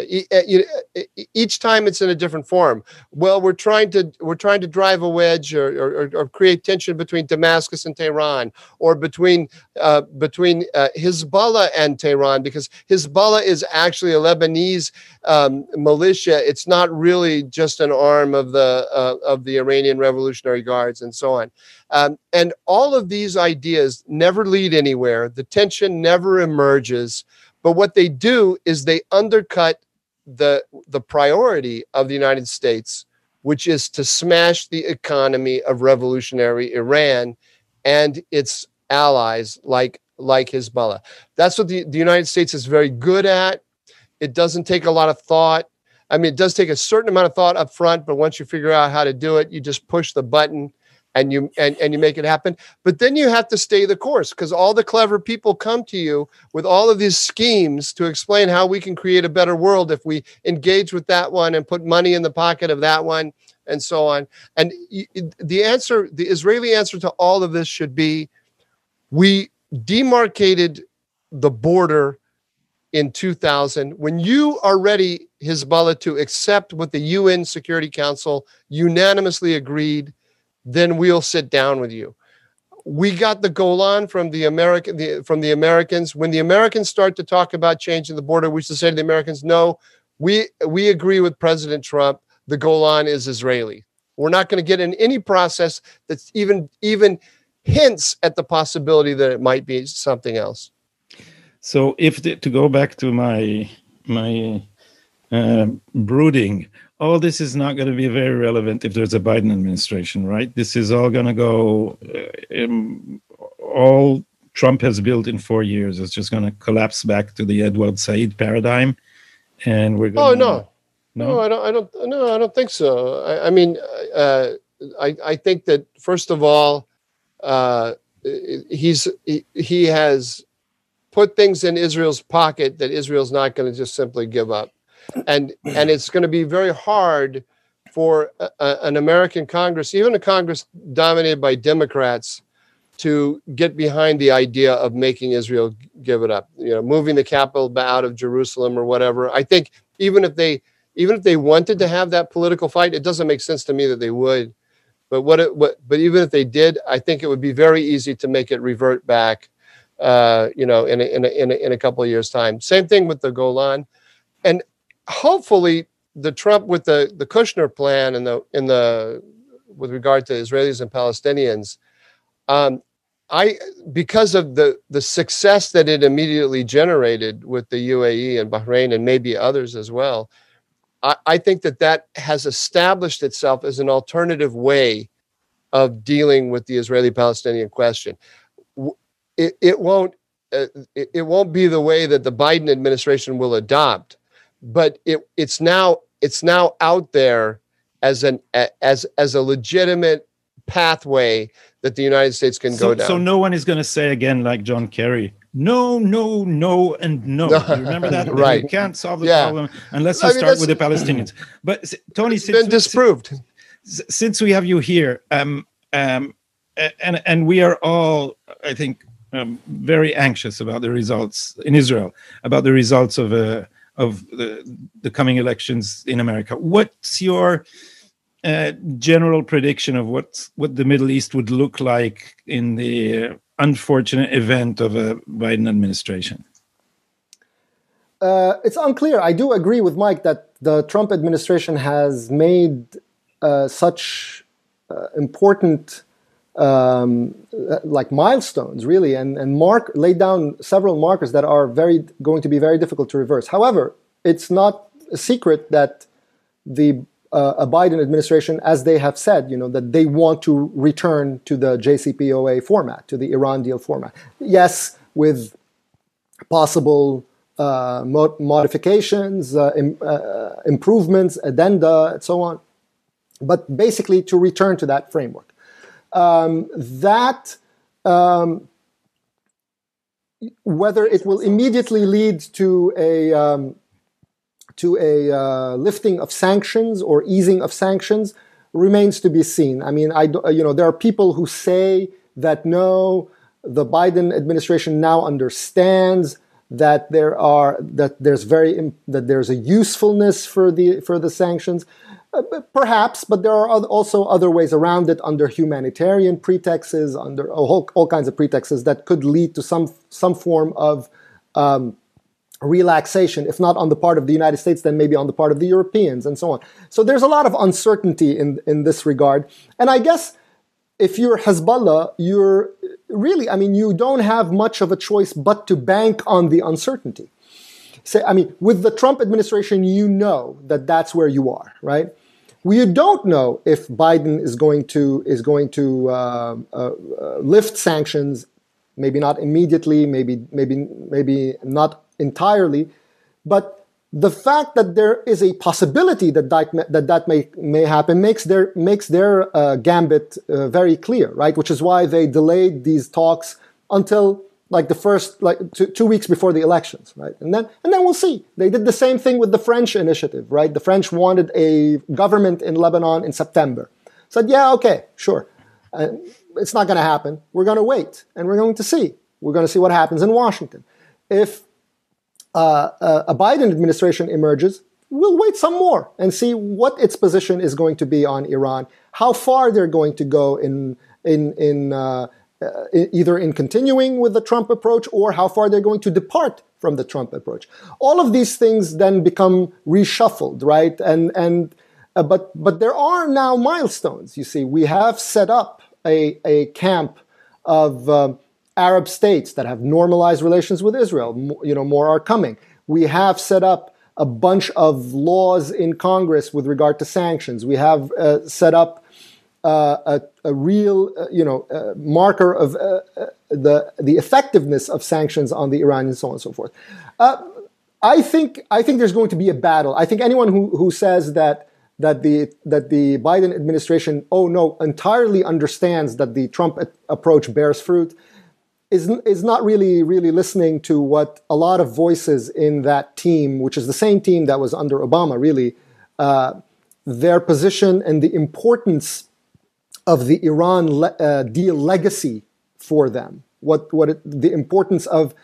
Each time it's in a different form. Well, we're trying to we're trying to drive a wedge or, or, or create tension between Damascus and Tehran, or between uh, between uh, Hezbollah and Tehran, because Hezbollah is actually a Lebanese um, militia. It's not really just an arm of the uh, of the Iranian Revolutionary Guards and so on. Um, and all of these ideas never lead anywhere. The tension never emerges. But what they do is they undercut the, the priority of the United States, which is to smash the economy of revolutionary Iran and its allies like, like Hezbollah. That's what the, the United States is very good at. It doesn't take a lot of thought. I mean, it does take a certain amount of thought up front, but once you figure out how to do it, you just push the button and you and, and you make it happen. But then you have to stay the course because all the clever people come to you with all of these schemes to explain how we can create a better world if we engage with that one and put money in the pocket of that one and so on. And the answer the israeli answer to all of this should be we demarcated the border in 2000 when you are ready hezbollah to accept what the un security council unanimously agreed then we'll sit down with you. We got the Golan from the American the, from the Americans. When the Americans start to talk about changing the border, we should say to the Americans, no, we we agree with President Trump. The Golan is Israeli. We're not going to get in any process that's even even hints at the possibility that it might be something else. So, if the, to go back to my my uh, brooding all this is not going to be very relevant if there's a Biden administration, right? This is all going to go, uh, um, all Trump has built in four years is just going to collapse back to the Edward Said paradigm, and we're going. Oh no, no, no, I don't, I don't, no, I don't think so. I, I mean, uh, I, I think that first of all, uh, he's he, he has put things in Israel's pocket that Israel's not going to just simply give up and and it's going to be very hard for a, a, an American Congress, even a Congress dominated by Democrats, to get behind the idea of making Israel give it up. You know, moving the capital out of Jerusalem or whatever. I think even if they even if they wanted to have that political fight, it doesn't make sense to me that they would. But what it what but even if they did, I think it would be very easy to make it revert back. Uh, you know, in a, in a, in a, in a couple of years' time. Same thing with the Golan, and hopefully the Trump with the the Kushner plan and the in the with regard to Israelis and Palestinians, um, I because of the the success that it immediately generated with the UAE and Bahrain and maybe others as well, I, I think that that has established itself as an alternative way of dealing with the Israeli-Palestinian question. It, it won't uh, it, it won't be the way that the Biden administration will adopt but it it's now it's now out there as an as as a legitimate pathway that the United States can so, go down. So no one is going to say again like John Kerry, no, no, no, and no. You <laughs> remember that? right. You can't solve the yeah. problem unless you I mean, start with the Palestinians. But Tony, it's been disproved. Since, since we have you here, um, um, and and we are all, I think, um, very anxious about the results in Israel, about the results of a of the, the coming elections in America. What's your uh, general prediction of what what the Middle East would look like in the unfortunate event of a Biden administration? uh, it's unclear. I do agree with Mike that the Trump administration has made uh, such uh, important um, like milestones, really, and and mark laid down several markers that are very going to be very difficult to reverse. However, it's not a secret that the uh, Biden administration, as they have said, you know, that they want to return to the JCPOA format, to the Iran deal format. Yes, with possible uh, mod- modifications, uh, Im- uh, improvements, addenda, and so on. But basically, to return to that framework. Um, that um, whether it will immediately lead to a um, to a uh, lifting of sanctions or easing of sanctions remains to be seen. I mean, I you know there are people who say that no, the Biden administration now understands that there are that there's very that there's a usefulness for the for the sanctions. Perhaps, but there are also other ways around it under humanitarian pretexts, under all, all kinds of pretexts that could lead to some some form of um, relaxation, if not on the part of the United States, then maybe on the part of the Europeans and so on. So there's a lot of uncertainty in, in this regard. And I guess if you're Hezbollah, you're really, I mean, you don't have much of a choice but to bank on the uncertainty. Say, I mean, with the Trump administration, you know that that's where you are, right? We don't know if Biden is going to is going to uh, uh, uh, lift sanctions, maybe not immediately, maybe maybe maybe not entirely, but the fact that there is a possibility that that, that, that may, may happen makes their, makes their uh, gambit uh, very clear, right? Which is why they delayed these talks until like the first, like two, two weeks before the elections, right? And then, and then we'll see. They did the same thing with the French initiative, right? The French wanted a government in Lebanon in September. Said, yeah, okay, sure. Uh, it's not going to happen. We're going to wait and we're going to see. We're going to see what happens in Washington. If uh, uh, a Biden administration emerges, we'll wait some more and see what its position is going to be on Iran, how far they're going to go in in in uh, uh either in continuing with the Trump approach or how far they're going to depart from the Trump approach. All of these things then become reshuffled, right? And and uh, but but there are now milestones. You see, we have set up a a camp of um, Arab states that have normalized relations with Israel. You know, more are coming. We have set up a bunch of laws in Congress with regard to sanctions. We have uh, set up uh, a, a, real, uh, you know, uh, marker of uh, uh, the the effectiveness of sanctions on the Iranians, so on and so forth. I think I think there's going to be a battle. I think anyone who who says that that the that the Biden administration, oh no, entirely understands that the Trump approach bears fruit is is not really really listening to what a lot of voices in that team, which is the same team that was under Obama, really, uh, their position and the importance of the Iran le- uh, deal legacy for them. What what it, the importance of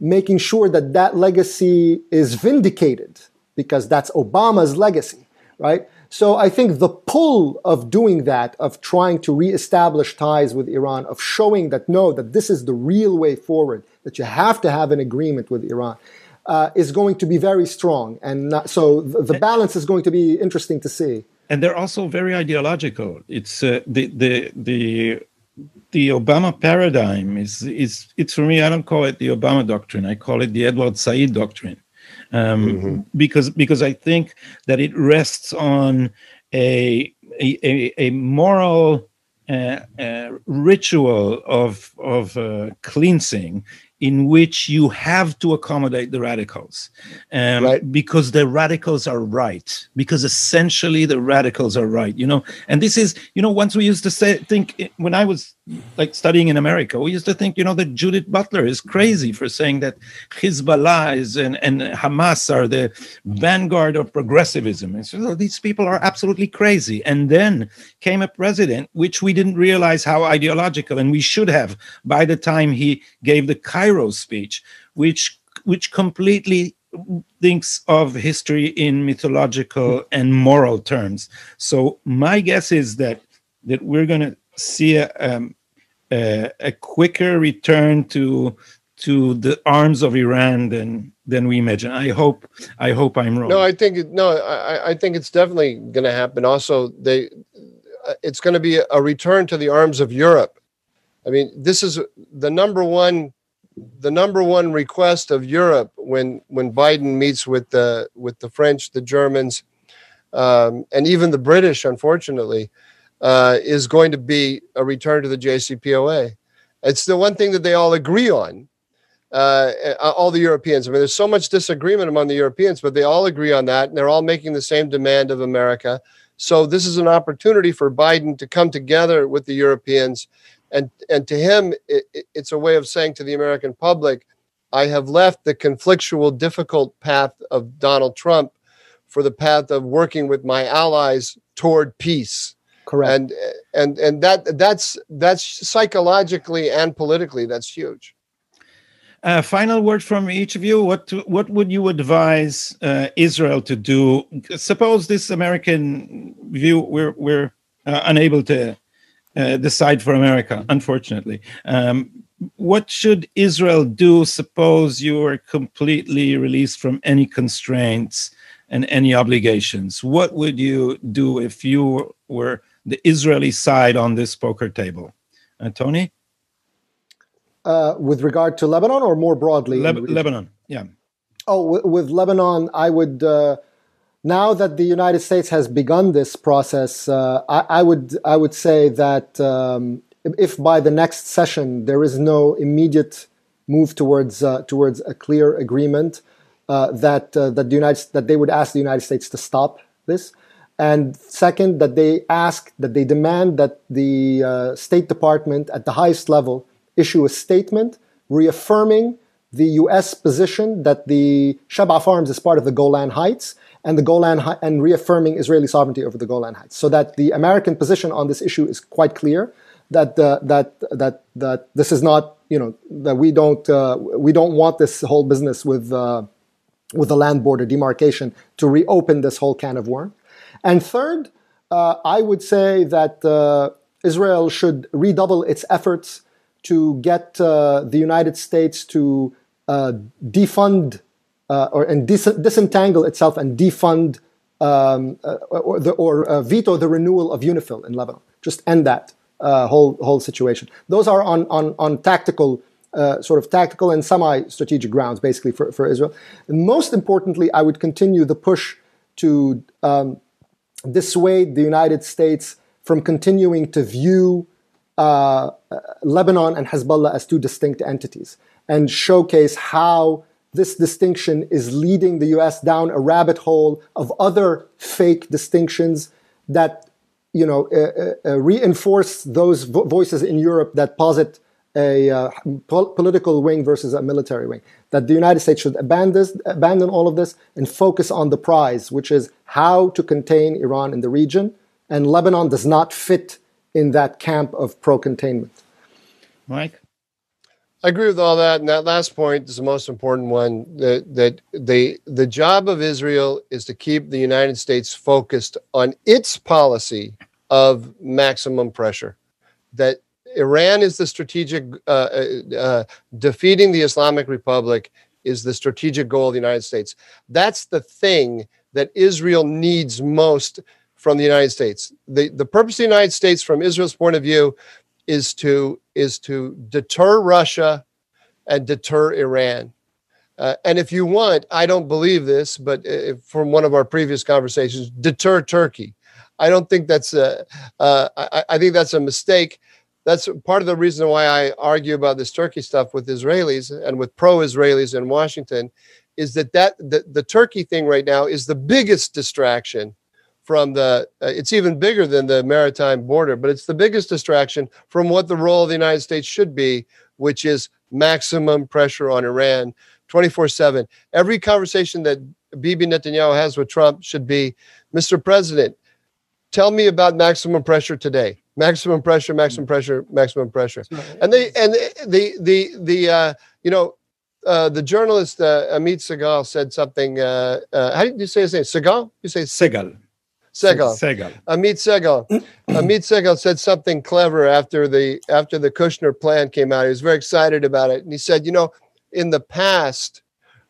making sure that that legacy is vindicated because that's Obama's legacy, right? So I think the pull of doing that, of trying to reestablish ties with Iran, of showing that no, that this is the real way forward, that you have to have an agreement with Iran, uh, is going to be very strong. And not, so the, the, balance is going to be interesting to see. And they're also very ideological. It's uh, the the the the Obama paradigm is is it's for me. I don't call it the Obama doctrine. I call it the Edward Said doctrine um, mm-hmm. because because I think that it rests on a a, a moral uh, uh, ritual of of uh, cleansing in which you have to accommodate the radicals um, right. because the radicals are right because essentially the radicals are right you know? And this is you know once we used to say think when i was like studying in america we used to think you know that judith butler is crazy for saying that hezbollah is and, and hamas are the vanguard of progressivism. And so these people are absolutely crazy. And then came a president which we didn't realize how ideological and we should have by the time he gave the cairo Cairo's speech, which which completely thinks of history in mythological and moral terms. So my guess is that that we're going to see a, um, a, a quicker return to to the arms of Iran than than we imagine. I hope I hope I'm wrong. No, I think no, I, I think it's definitely going to happen. Also, they uh, it's going to be a return to the arms of Europe. I mean, this is the number one the number one request of Europe when when Biden meets with the with the French, the Germans, um, and even the British, unfortunately, uh, is going to be a return to the JCPOA. It's the one thing that they all agree on. Uh, all the Europeans. I mean, there's so much disagreement among the Europeans, but they all agree on that, and they're all making the same demand of America. So this is an opportunity for Biden to come together with the Europeans and and to him it, it's a way of saying to the american public i have left the conflictual difficult path of donald trump for the path of working with my allies toward peace correct and and and that that's that's psychologically and politically that's huge uh, final word from each of you. What what would you advise uh, Israel to do? Suppose this American view we're we're uh, unable to uh, decide for America, unfortunately. Um, what should Israel do? Suppose you are completely released from any constraints and any obligations. What would you do if you were the Israeli side on this poker table? Uh, Tony? Uh, with regard to Lebanon or more broadly? Leb- Lebanon, yeah. Oh, w- with Lebanon, I would uh, now that the United States has begun this process, uh, I, I, would I would say that um, if by the next session there is no immediate move towards uh, towards a clear agreement, uh, that uh, that the United that they would ask the United States to stop this, and second that they ask that they demand that the uh, State Department at the highest level issue a statement reaffirming the U.S. position that the Shebaa Farms is part of the Golan Heights and the Golan and reaffirming Israeli sovereignty over the Golan Heights. So that the American position on this issue is quite clear. That uh, that that that this is not you know that we don't uh, we don't want this whole business with uh, with the land border demarcation to reopen this whole can of worms. And third, uh, I would say that uh, Israel should redouble its efforts to get uh, the United States to defund uh, or and dis- disentangle itself and defund um, uh, or, the, or uh, veto the renewal of UNIFIL in Lebanon. Just end that uh, whole whole situation. Those are on on on tactical. Uh, sort of tactical and semi-strategic grounds, basically for, for Israel. And most importantly, I would continue the push to um, dissuade the United States from continuing to view uh, Lebanon and Hezbollah as two distinct entities and showcase how this distinction is leading the US down a rabbit hole of other fake distinctions that you know uh, uh, uh reinforce those vo- voices in Europe that posit a uh, pol- political wing versus a military wing. That the United States should abandon, abandon all of this and focus on the prize, which is how to contain Iran in the region. And Lebanon does not fit in that camp of pro containment. Mike? I agree with all that, and that last point is the most important one. That that the the job of Israel is to keep the United States focused on its policy of maximum pressure. That Iran is the strategic uh, uh, uh, defeating the Islamic Republic is the strategic goal of the United States. That's the thing that Israel needs most from the United States. The the purpose of the United States, from Israel's point of view, is to is to deter Russia and deter Iran. Uh, and if you want, I don't believe this, but uh, from one of our previous conversations, deter Turkey. I don't think that's a. Uh, I, I think that's a mistake. That's part of the reason why I argue about this Turkey stuff with Israelis and with pro-Israelis in Washington, is that that the, the Turkey thing right now is the biggest distraction from the uh, it's even bigger than the maritime border but it's the biggest distraction from what the role of the united states should be which is maximum pressure on iran 24/7 every conversation that bibi netanyahu has with trump should be mr president tell me about maximum pressure today maximum pressure maximum pressure maximum pressure and they and the the the uh, you know uh, the journalist uh, Amit Segal said something. Uh, uh, how did you say his name? Segal? You say Segal. Segal. Segal. Amit Segal. <clears throat> Amit Segal said something clever after the after the Kushner plan came out. He was very excited about it, and he said, "You know, in the past,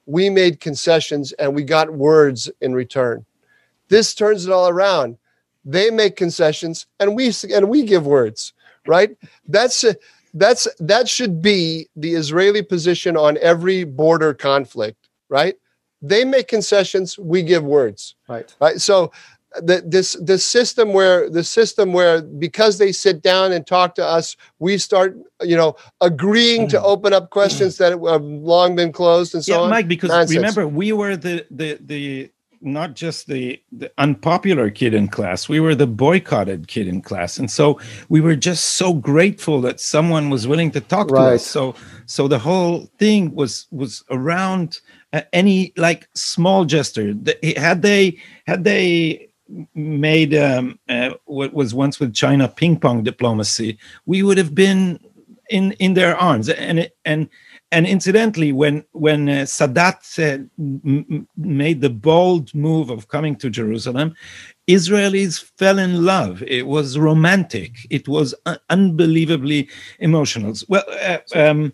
we made concessions and we got words in return. This turns it all around. They make concessions and we and we give words, right? That's a, that's that should be the Israeli position on every border conflict, right? They make concessions, we give words. Right. Right. So the, this this system where the system where because they sit down and talk to us, we start you know agreeing to open up questions that have long been closed and so yeah, on. Mike, because Nonsense. remember we were the the the not just the, the unpopular kid in class we were the boycotted kid in class and so we were just so grateful that someone was willing to talk to us so so the whole thing was was around uh, any like small gesture had they had they made um, uh, what was once with china ping pong diplomacy we would have been in in their arms. And and and incidentally when when uh, sadat m- m- made the bold move of coming to jerusalem israelis fell in love. It was romantic. It was un- unbelievably emotional. Well uh, um,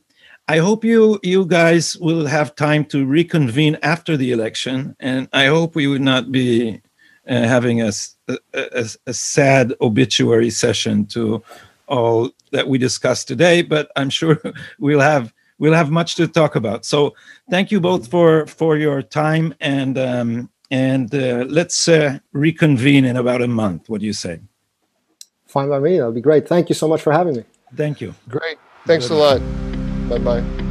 I hope you you guys will have time to reconvene after the election, and I hope we would not be uh, having a a sad obituary session to all that we discussed today. But I'm sure <laughs> we'll have we'll have much to talk about. So thank you both for for your time, and um, and uh, let's uh, reconvene in about a month. What do you say? Fine by me. That'll be great. Thank you so much for having me. Thank you. Great. Thanks a lot. Bye bye.